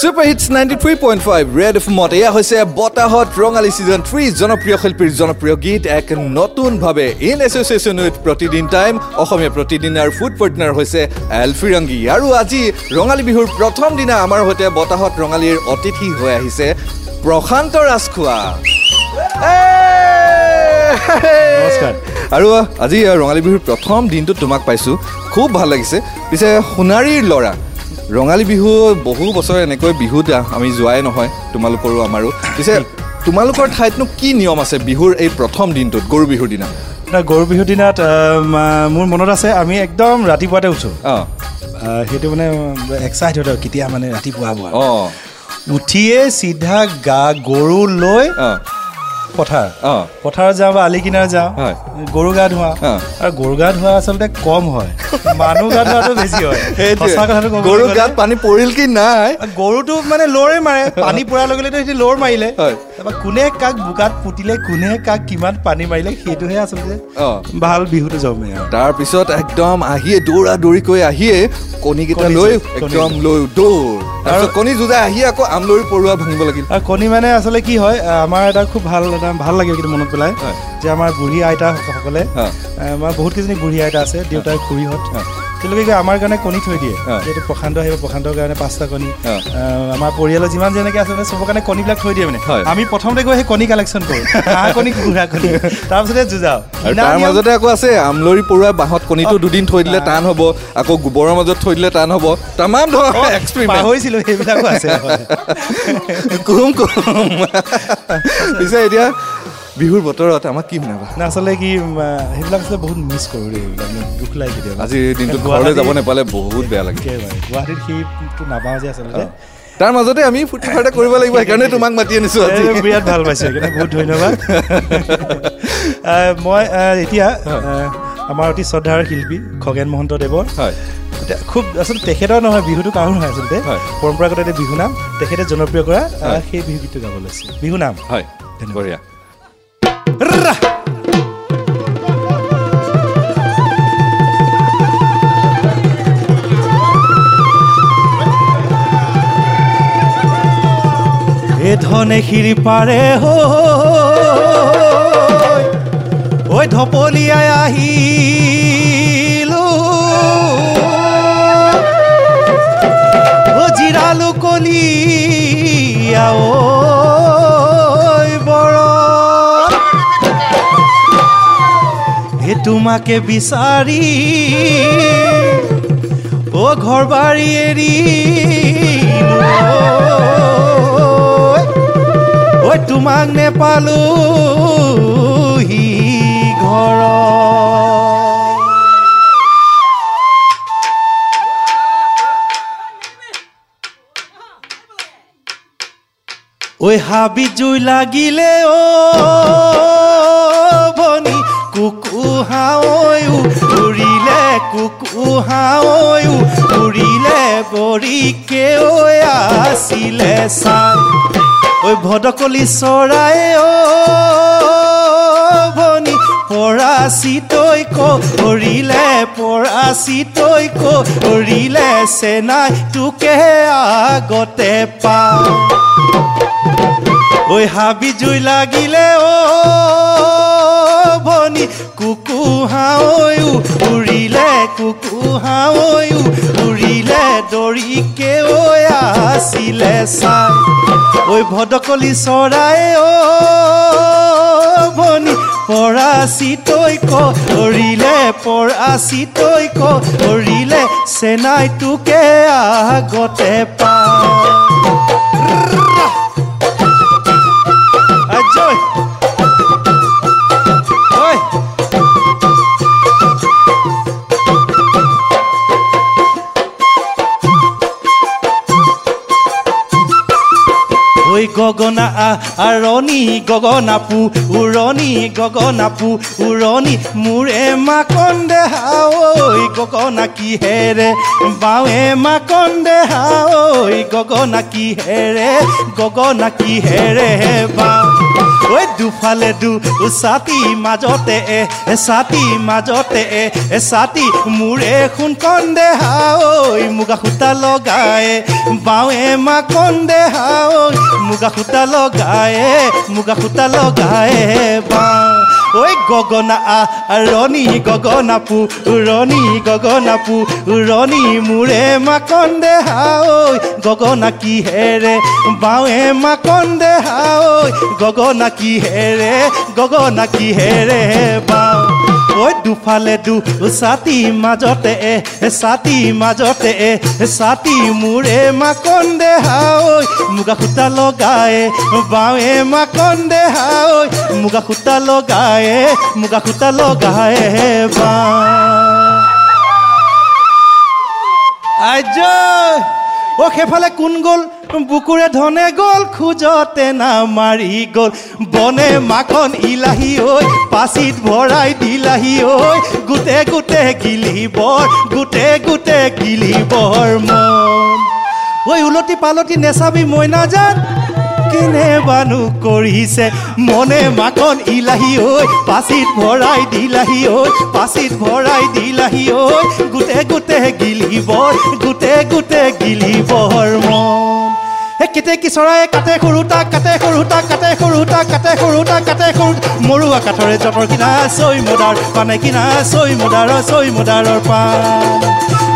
Super hits ninety three point five red এফমত এয়া হৈছে বতাহত ৰঙালী ছিজন থ্ৰী জনপ্ৰিয় শিল্পীৰ জনপ্ৰিয় গীত এক নতুনভাৱে in association with Pratidin time Asomiya Pratidin আৰু ফুড পাৰ্টনাৰ হৈছে এলফিৰংগী আৰু আজি ৰঙালী বিহুৰ প্ৰথম দিনা আমাৰ সৈতে বতাহত ৰঙালীৰ অতিথি হৈ আহিছে প্ৰশান্ত ৰাজখোৱা। নমস্কাৰ। আৰু আজি ৰঙালী বিহুৰ প্ৰথম দিনটোত তোমাক পাইছোঁ। খুব ভাল লাগিছে। পিছে সোণাৰীৰ ল'ৰা ৰঙালী বিহু বহু বছৰ এনেকৈ বিহুত আমি যোৱাই নহয় তোমালোকৰো আমাৰো। পিছে তোমালোকৰ ঠাইতনো কি নিয়ম আছে বিহুৰ এই প্ৰথম দিনটোত গৰু বিহুৰ দিনা? গৰু বিহুৰ দিনাত মোৰ মনত আছে আমি একদম ৰাতিপুৱাতে উঠোঁ। অঁ। সেইটো মানে এক্সাইট হয় কেতিয়া মানে ৰাতিপুৱা। অঁ। উঠিয়ে চিধা গা গৰু লৈ অঁ। পথাৰ। পথাৰত যাওঁ বা আলি কিনাৰত যাওঁ। গৰু গা ধোৱা। আৰু গৰু গা ধোৱা আচলতে কম হয়। মানুহ গা ধোৱাটো বেছি হয়। গৰু। গাত পানী পৰিল কি নাই? গৰুটো মানে লৰে মাৰে। পানী পৰাৰ লগে লগে লৰ মাৰিলে। তাৰপৰা কোনে কাক বোকাত পুতিলে কোনে কাক কিমান পানী মাৰিলে সেইটোহে আচলতে অঁ। ভাল বিহুটো জমে আৰু। তাৰপিছত একদম আহিয়ে দৌৰা দৌৰিকৈ আহিয়ে কণীকেইটা কণী লৈ একদম। লৈ দৌৰ। তাৰপিছত কণী যুঁজাই আহি আকৌ আমলৰি পৰুৱা ভাঙিব লাগিল। আৰু কণী মানে আচলতে কি হয় আমাৰ এটা খুব ভাল এটা ভাল লাগে কিন্তু মনত পেলাই। যে আমাৰ বুঢ়ী আইতা সকলে অঁ। আহ, আমাৰ বহুত কেইজনী বুঢ়ী আইতা আছে দেউতাৰ খুৰীহঁত। তেওঁলোকে আমাৰ কাৰণে কণী থৈ দিয়ে। যিহেতু প্ৰশান্ত আহিব প্ৰশান্তৰ কাৰণে পাঁচটা কণী। আমাৰ পৰিয়ালৰ যিমান যেনেকৈ আছে মানে চবৰ কাৰণে কণীবিলাক থৈ দিয়ে মানে। আমি প্ৰথমতে গৈ সেই কণী কালেকশ্যন কৰোঁ। হাঁহ কণী কুকুৰা কণী। তাৰপিছতে যুঁজাওঁ। তাৰ মাজতে আকৌ আছে আমলৰি পৰুৱা বাঁহত কণীটো দুদিন থৈ দিলে টান হ'ব আকৌ গোবৰৰ মাজত থৈ দিলে টান হ'ব। তামাম ধৰণৰ পাহৰিছিলোঁ সেইবিলাকো আছে। কুম কুম পিছে এতিয়া বিহুৰ বতৰত আমাক কি শুনাবা? না আচলতে কি সেইবিলাক আচলতে বহুত মিছ কৰোঁ দেই এইবিলাক। দুখ লাগে কেতিয়াবা। আজিৰ দিনটোত ঘৰলৈ যাব নাপালে বহুত বেয়া লাগে। গুৱাহাটীত সেইটো নাপাওঁ যে আচলতে। তাৰ মাজতে আমি ফূৰ্তি ফাৰ্তা কৰিব লাগিব সেইকাৰণে তোমাক মাতি আনিছো আজি। বিৰাট ভাল পাইছোঁ সেইকাৰণে বহুত ধন্যবাদ। মই এতিয়া আমাৰ অতি শ্ৰদ্ধাৰ শিল্পী খগেন মহন্ত দেৱৰ। হয়। খুব আচলতে তেখেতৰ নহয় বিহুটো কাৰো নহয় আচলতে। পৰম্পৰাগত বিহু নাম তেখেতে জনপ্ৰিয় কৰা। সেই বিহু গীতটো গাব লৈছে। বিহু নাম। হয়। বঢ়িয়া! এ ধনে শিৰি পাৰে ঐ ঢপলিয়াই আহিলো তোমাকে বিচাৰি অ ঘৰ বাৰী এৰি ঐ তোমাক নেপালো হি ঘৰ ঐ হাবি জুই লাগিলে অ উৰিলে কুকু হাৱৈও উৰিলে বৰিকে ঐ আছিলে চাং ঐ ভদকলি চৰাই অ ভনী পৰা চিতৈ কৰিলে পৰা চিতৈ কৰিলে চেনাই তোকে আগতে পাওঁ ঐ হাবি জুই লাগিলে অ কুকু হাৱৈও উৰিলে কুকু হাৱৈও উৰিলে দৰিকে ঐ আছিলে চাই। ঐ ভদকলি চৰাই অ ভনী চিতৈ কৰিলে পৰা চিতৈ কৰিলে চেনাই তোকে আগতে পাওঁ ঐ ঐ গগনা আৰণি গগনা পু উৰণি গগনা পু উৰণি মোৰে মাকন্দে হাঐ গগনা কিহেৰে বাৱে মাকন্দে হাঐ গগনা কিহেৰে গগনা কিহেৰে বাওঁ ঐ দুফালে দু ছাতি মাজতে এ ছাতি মাজতে এ ছাতি মোৰে সোণ কন্দে হাঐ মুগা সূতা লগাই বাৱে মা কন্দে হাঐ মুগা সূতা লগাই মুগা সূতা লগাই বাওঁ ঐ গগনা ৰণি গগনা পু ৰণি গগনা পু ৰণি মোৰে মা কন্দে হাঐ গগনা কিহেৰে বাৱে মা কন্দে হাঐ গগনা কিহেৰে গগনা কিহেৰে বাওঁ ঐ দুফালে দু ছাতি মাজতে এ ছাতি মাজতে এ ছাতি মোৰে মাকন্দে হাঐ মুগা সূতা লগাই বাৱে মাকন্দে হাঐ মুগা সূতা লগাই মুগা সূতা লগাই বা আজয় অ সেইফালে কোন গ'ল? বুকুৰে ধনে গ'ল খোজতে নামাৰি গ'ল। বনে মাখন ইলাহি ঐ পাচিত ভৰাই দিলাহি ঐ। গোটে গোটে গিলিবৰ গোটে গোটে গিলিবৰ মন। ঐ উলটি পালটি নেচাবি মই নাজান কেনে বানু কৰিছে। মনে মাখন ইলাহি ঐ পাচিত ভৰাই দিলাহি ঐ পাচিত ভৰাই দিলাহি ঐ। গোটে গোটে গিলিবৰ গোটে গোটে গিলিবৰ মন। কেতেকী চৰাই কাটে সৰুতা কাটে সৰুতা কাটে সৰুতা কাটে সৰুতা কাটে সৰু মৰুৱা কাঠৰে জতৰ কিনা চৈ মোদাৰ পানে কিনা চৈ মোদাৰ চৈ মোদাৰৰ পাণ।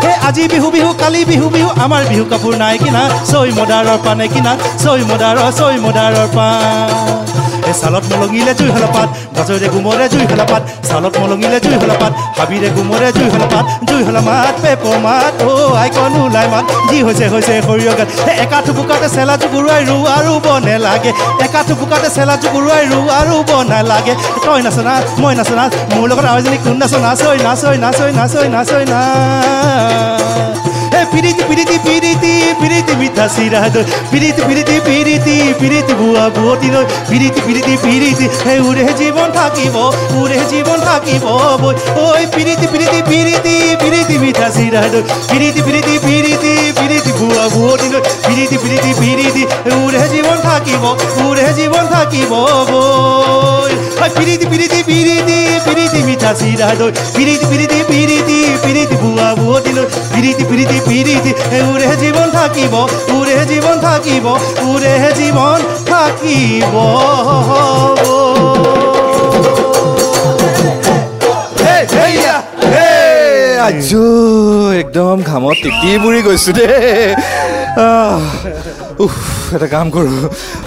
হে আজি বিহু বিহু কালি বিহু বিহু আমাৰ বিহু কাপোৰ নাই কিনা চৈ মোদাৰৰ পানে কিনা চৈ মোদাৰৰ চৈ মোদাৰৰ পাণ। এ চালত মলঙিলে জুই হলা পাত গাজৰে গুমৰে জুই হলা পাত চালত মলঙিলে জুই হলা পাত হাবিৰে গুমৰে জুই হলা পাত জুই হলা মাত পেপৰ মাত অ আইকন ওলাই মাত যি হৈছে হৈছে সৰিয়হ গাত। হে একা থুপুকাতে চেলা জুগুৰুৱাই ৰু আৰু বনে লাগে। একা থুপুকাতে চেলা জুগুৰুৱাই ৰু আৰু বনে লাগে। তই নাচ না মই নাচ না মোৰ লগত আৰু এজনী কোন নাচ নাচৈ নাচৈ নাচৈ নাচৈ নাচৈ না। হে পিৰিতি পিৰিতি পিৰিতি পিৰিতি মিঠা চিৰা দৈ পিৰিতি পিৰিতি পিৰিতি পিৰিতি বুৱা বুৱতী নৈ পিৰিতি পিৰিতি পিৰিতি হে উৰে জীৱন থাকিব উৰে জীৱন থাকিব বৈ ঐ পিৰিতি পিৰিতি পিৰিতি পিৰিতি মিঠা চিৰা দৈ পিৰিতি পিৰিতি পিৰিতি পিৰিতি বুৱা বুৱতী নৈ পিৰিতি পিৰিতি পিৰিতি উৰে জীৱন থাকিব উৰে জীৱন থাকিব বৈ ঐ পিৰিতি পিৰিতি পিৰিতি পিৰিতি মিঠা চিৰা দৈ পিৰিতি পিৰিতি পিৰিতি পিৰিতি পিৰিতি পিৰিতি উৰে জীৱন থাকিব উৰে জীৱন থাকিব উৰে জীৱন থাকিব। আজো একদম ঘামত তিতি বুৰি গৈছো দেই উফ এটা কাম কৰোঁ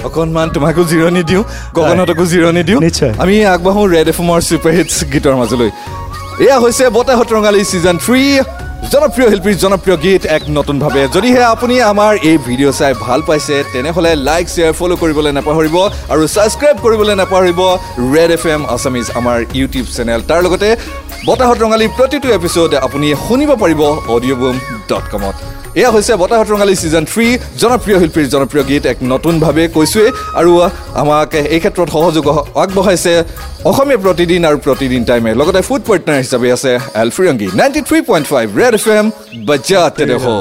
অকণমান তোমাকো জিৰণি দিওঁ গগনহঁতকো জিৰণি দিওঁ। নিশ্চয়। আমি আগবাঢ়োঁ ৰেড এফ এমৰ ছুপাৰ হিটছ গীতৰ মাজলৈ। এয়া হৈছে বতাহত ৰঙালী ছিজন থ্ৰী জনপ্ৰিয় শিল্পীৰ জনপ্ৰিয় গীত এক নতুনভাৱে। যদিহে আপুনি আমাৰ এই ভিডিঅ' চাই ভাল পাইছে তেনেহ'লে লাইক শ্বেয়াৰ ফ'ল' কৰিবলৈ নাপাহৰিব আৰু ছাবস্ক্ৰাইব কৰিবলৈ নাপাহৰিব। ৰেড এফ এম আছামিজ আমাৰ ইউটিউব চেনেল তাৰ লগতে বতাহত ৰঙালী প্ৰতিটো এপিছ'ড আপুনি শুনিব পাৰিব অডিঅ' বুম ডট কমত এয়া হৈছে বতাহত ৰঙালী ছিজন থ্ৰী জনপ্ৰিয় শিল্পীৰ জনপ্ৰিয় গীত এক নতুনভাৱে কৈছোঁৱেই। আৰু আমাক এই ক্ষেত্ৰত সহযোগ আগবঢ়াইছে অসমীয়া প্ৰতিদিন আৰু প্ৰতিদিন টাইমে। লগতে ফুড পাৰ্টনাৰ হিচাপে আছে এল Firangi ninety three point five red F M বজাতে দেখো